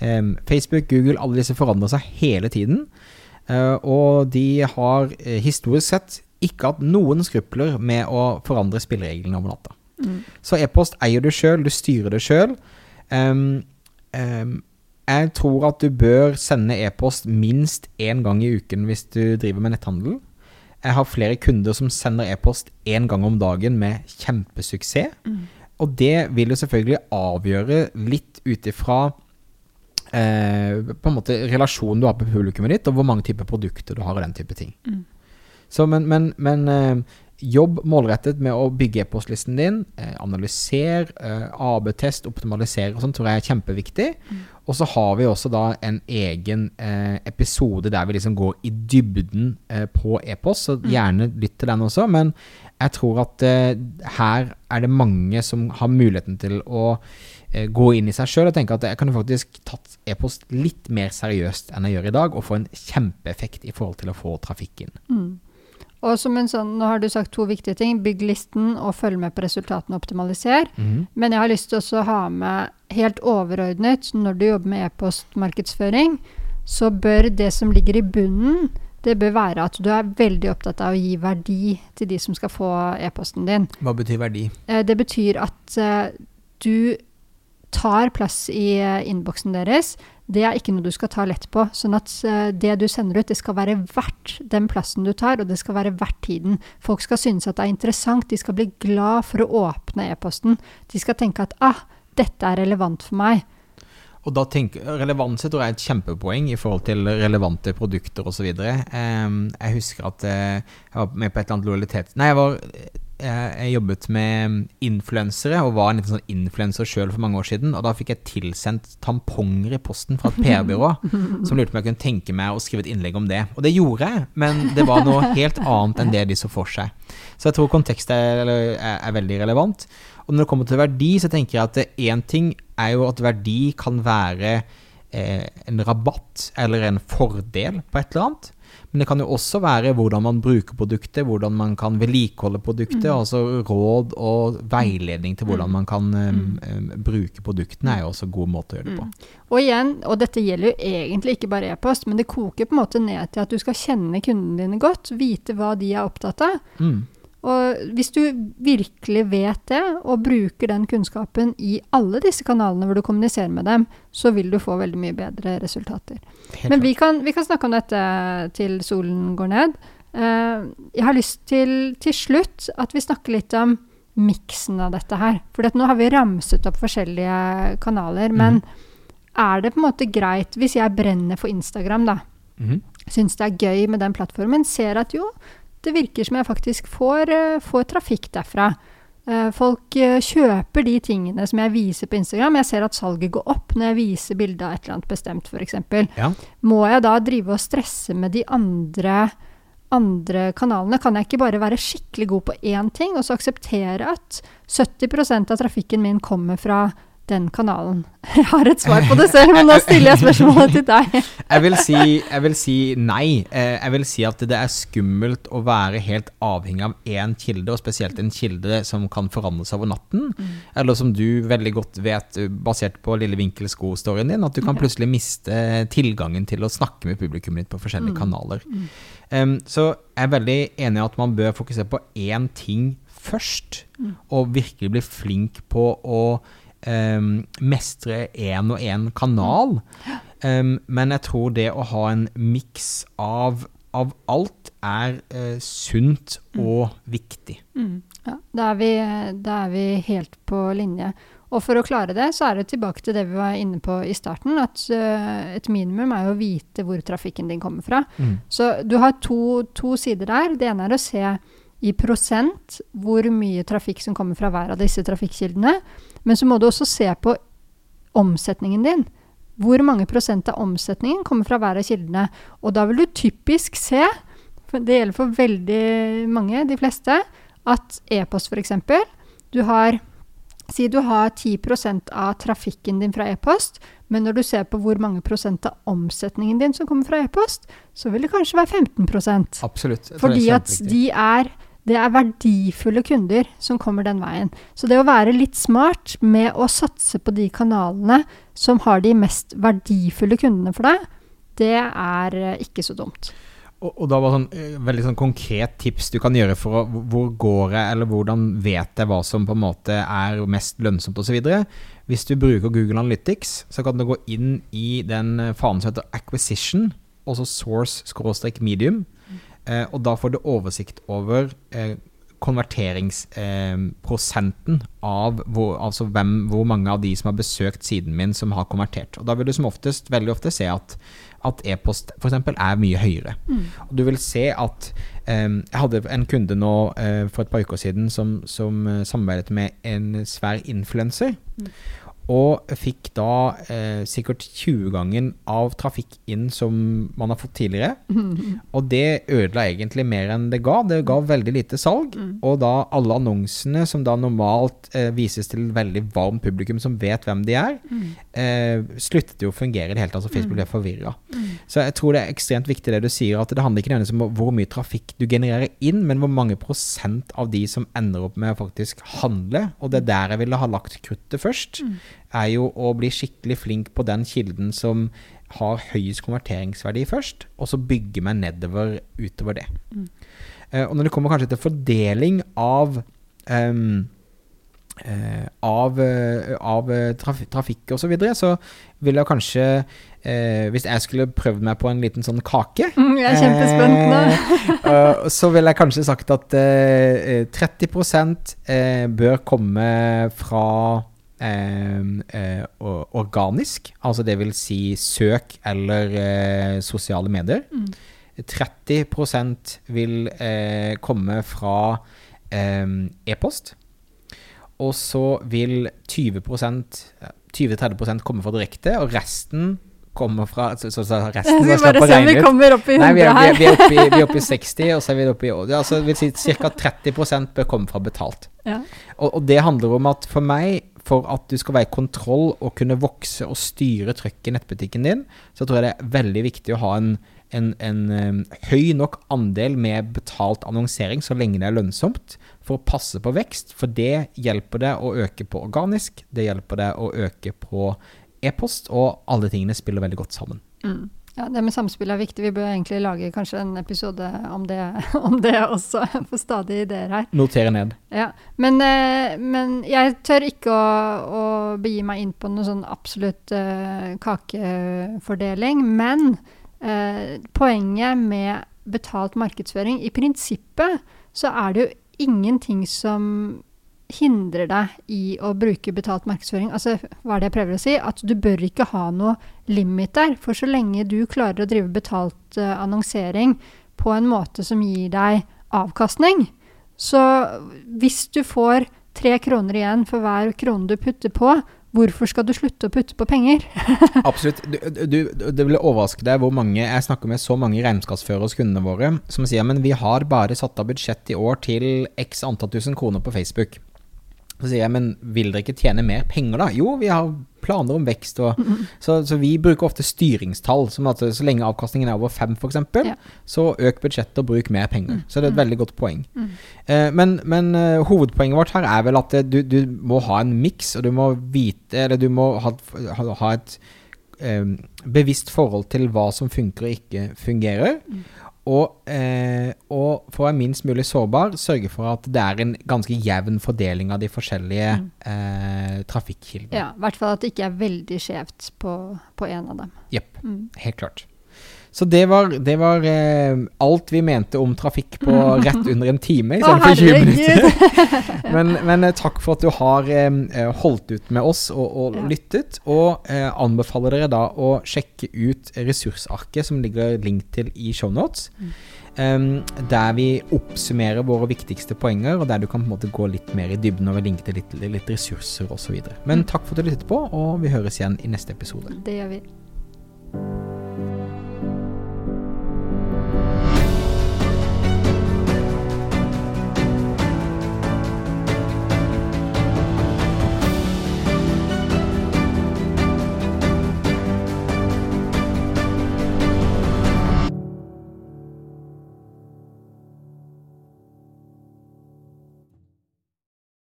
Um, Facebook, Google, alle disse forandrer seg hele tiden. Uh, og de har uh, historisk sett ikke hatt noen skrupler med å forandre spillereglene over natta. Mm. Så e-post eier du sjøl, du styrer det sjøl. Um, um, jeg tror at du bør sende e-post minst én gang i uken hvis du driver med netthandel. Jeg har flere kunder som sender e-post én gang om dagen med kjempesuksess. Mm. Og det vil jo selvfølgelig avgjøre litt ut ifra eh, på en måte relasjonen du har på publikummet ditt, og hvor mange typer produkter du har og den type ting. Mm. Så, men, men, men eh, jobb målrettet med å bygge e-postlisten din. Eh, analyser, eh, AB-test, optimalisere og sånn tror jeg er kjempeviktig. Og så har vi også da en egen episode der vi liksom går i dybden på e-post, så gjerne lytt til den også. Men jeg tror at her er det mange som har muligheten til å gå inn i seg sjøl og tenke at jeg kan faktisk tatt e-post litt mer seriøst enn jeg gjør i dag, og få en kjempeeffekt i forhold til å få trafikk inn. Mm. Og som en sånn, Nå har du sagt to viktige ting. Bygg listen og følg med på resultatene og optimaliser. Mm. Men jeg har lyst til å ha med helt overordnet, når du jobber med e-postmarkedsføring, så bør det som ligger i bunnen, det bør være at du er veldig opptatt av å gi verdi til de som skal få e-posten din. Hva betyr verdi? Eh, Det betyr at eh, du tar plass i eh, innboksen deres. Det er ikke noe du skal ta lett på. Sånn at eh, det du sender ut, det skal være verdt den plassen du tar, og det skal være verdt tiden. Folk skal synes at det er interessant, de skal bli glad for å åpne e-posten. De skal tenke at ah, dette er relevant for meg. Og da tenker, jeg tror jeg er et kjempepoeng i forhold til relevante produkter osv. Um, jeg husker at eh, jeg var med på et eller annet lojalitet... Nei, jeg var jeg jobbet med influensere og var en liten sånn influenser sjøl for mange år siden. Og da fikk jeg tilsendt tamponger i posten fra et PR-byrå som lurte på om jeg kunne tenke meg å skrive et innlegg om det. Og det gjorde jeg, men det var noe helt annet enn det de så for seg. Så jeg tror kontekst er, er, er veldig relevant. Og når det kommer til verdi, så tenker jeg at én ting er jo at verdi kan være eh, en rabatt eller en fordel på et eller annet. Men det kan jo også være hvordan man bruker produktet, hvordan man kan vedlikeholde produktet. Altså råd og veiledning til hvordan man kan um, um, bruke produktene, er jo også god måte å gjøre det på. Og igjen, og dette gjelder jo egentlig ikke bare e-post, men det koker på en måte ned til at du skal kjenne kundene dine godt, vite hva de er opptatt av. Mm. Og hvis du virkelig vet det, og bruker den kunnskapen i alle disse kanalene hvor du kommuniserer med dem, så vil du få veldig mye bedre resultater. Helt Men vi kan, vi kan snakke om dette til solen går ned. Eh, jeg har lyst til til slutt at vi snakker litt om miksen av dette her. For nå har vi ramset opp forskjellige kanaler. Men er det på en måte greit, hvis jeg brenner for Instagram, da, Mm. syns det er gøy med den plattformen, ser at jo, det virker som jeg faktisk får, eh, får trafikk derfra. Eh, Folk eh, kjøper de tingene som jeg viser på Instagram. Jeg ser at salget går opp når jeg viser bilde av et eller annet bestemt, f.eks. Ja. Må jeg da drive og stresse med de andre, andre kanalene? Kan jeg ikke bare være skikkelig god på én ting, og så akseptere at 70% av trafikken min kommer fra den kanalen? Jeg har et svar på det selv, men nå stiller jeg spørsmålet til deg. Jeg vil, si, jeg vil si nei. Eh, Jeg vil si at det er skummelt å være helt avhengig av én kilde, og spesielt en kilde som kan forandre seg over natten. Eller som du veldig godt vet, eh, basert på Lille Vinkel-sko-storyen din, at du kan plutselig miste tilgangen til å snakke med publikummet ditt på forskjellige kanaler. Um, så jeg er veldig enig i at man bør fokusere på én ting først, og virkelig bli flink på å em, mestre én og én kanal. Um, men jeg tror det å ha en miks av, av alt er uh, sunt og viktig. Ja, da er, vi, da er vi helt på linje. Og for å klare det, så er det tilbake til det vi var inne på i starten, at uh, et minimum er jo å vite hvor trafikken din kommer fra. Mm. Så du har to, to sider der. Det ene er å se i prosent hvor mye trafikk som kommer fra hver av disse trafikkkildene. Men så må du også se på omsetningen din. Hvor mange prosent av omsetningen kommer fra hver av kildene. Og da vil du typisk se, for det gjelder for veldig mange, de fleste, at e-post f.eks. Du har Si du har 10% av trafikken din fra e-post, men når du ser på hvor mange prosent av omsetningen din som kommer fra e-post, så vil det kanskje være 15 Absolutt. Fordi at de er, det er verdifulle kunder som kommer den veien. Så det å være litt smart med å satse på de kanalene som har de mest verdifulle kundene for deg, det er eh, ikke så dumt. Og, og da var sånn eh, veldig sånn konkret tips du kan gjøre for å Hvor går jeg, eller hvordan vet jeg hva som på en måte er mest lønnsomt osv. Hvis du bruker Google Analytics, så kan du gå inn i den eh, fanen som heter acquisition, også source-medium. Eh, og da får du oversikt over eh, konverteringsprosenten av hvor, altså hvem, hvor mange av de som har besøkt siden min, som har konvertert. Og da vil du som oftest, veldig ofte se at at e-post f.eks. er mye høyere. Mm. Og du vil se at um, Jeg hadde en kunde nå uh, for et par uker siden som, som uh, samarbeidet med en svær influenser. Mm. Og fikk da eh, sikkert 20-gangen av trafikk inn som man har fått tidligere. Mm. Og det ødela egentlig mer enn det ga. Det ga veldig lite salg. Mm. Og da alle annonsene som da normalt eh, vises til veldig varm publikum som vet hvem de er, Mm. eh, sluttet jo å fungere i det hele tatt. Så Facebook ble forvirra. Mm. Så jeg tror det er ekstremt viktig det du sier, at det handler ikke nødvendigvis om hvor mye trafikk du genererer inn, men hvor mange prosent av de som ender opp med å faktisk handle. Og det er der jeg ville ha lagt kruttet først, Mm. Er jo å bli skikkelig flink på den kilden som har høyest konverteringsverdi først, og så bygge meg nedover utover det. Mm. Eh, og når det kommer kanskje til fordeling av um, uh, av, uh, av traf trafikk og så videre, så vil jeg kanskje Hvis jeg skulle prøvd meg på en liten sånn kake Mm, Jeg er kjempespent nå. så ville jeg kanskje sagt at eh, eh, 30 eh, bør komme fra eh, organisk, altså det vil si søk eller eh, sosiale medier. Mm. 30% vil eh, komme fra e-post. Og så vil 20 eh, 20-30% komme fra direkte, og resten kommer fra så, så, så resten jeg bare se om vi kommer opp i Nei, vi 100 er, vi, er, her. vi, er oppe i, vi er oppe i 60, og så er vi oppe i ja, altså, vil si Ca. 30 bør komme fra betalt. Ja. Og, og det handler om at for meg, for at du skal være i kontroll og kunne vokse og styre trykket i nettbutikken din, så tror jeg det er veldig viktig å ha en, en, en em, høy nok andel med betalt annonsering så lenge det er lønnsomt, for å passe på vekst. For det hjelper deg å øke på organisk, det hjelper deg å øke på e-post, og alle tingene spiller veldig godt sammen. Mm. Ja, det med samspill er viktig. Vi bør egentlig lage kanskje en episode om det, om det også. Får stadig ideer her. Notere ned. Ja, men, eh, men jeg tør ikke å, å begi meg inn på noen sånn absolutt uh, kakefordeling. Men uh, poenget med betalt markedsføring I prinsippet så er det jo ingenting som hindrer deg i å bruke betalt markedsføring. Altså, hva er det jeg prøver å si? At du bør ikke ha noe limit der. For så lenge du klarer å drive betalt uh, annonsering på en måte som gir deg avkastning, så hvis du får tre kroner igjen for hver krone du putter på, hvorfor skal du slutte å putte på penger? Absolutt. Du, du, det vil overraske deg hvor mange Jeg snakker med så mange regnskapsførere hos kundene våre som sier men vi har bare satt av budsjett i år til x antall tusen kroner på Facebook. Så sier jeg, men vil dere ikke tjene mer penger da? Jo, vi har planer om vekst. Og, så, så vi bruker ofte styringstall, som at så lenge avkastningen er over fem f.eks., Ja. så øk budsjettet og bruk mer penger. Så det er et veldig godt poeng. Mm. Eh, men men uh, hovedpoenget vårt her er vel at eh, du, du må ha en miks, og du må vite, eller du må ha, ha, ha et um, bevisst forhold til hva som funker og ikke fungerer. Og, eh, og for å være minst mulig sårbar, sørge for at det er en ganske jevn fordeling av de forskjellige Mm. eh, trafikkildene. Ja, I hvert fall at det ikke er veldig skjevt på, én en av dem. Jepp, Mm. helt klart. Så det var, det var eh, alt vi mente om trafikk på rett under en time istedenfor 20 minutter. Men, men eh, takk for at du har eh, holdt ut med oss og, og Ja. lyttet. Og eh, anbefaler dere da å sjekke ut ressursarket som ligger link til i shownotes. Mm. Um, der vi oppsummerer våre viktigste poenger, og der du kan på en måte gå litt mer i dybden og linke til litt, litt ressurser osv. Men Mm. takk for at du lyttet på, og vi høres igjen i neste episode. Det gjør vi.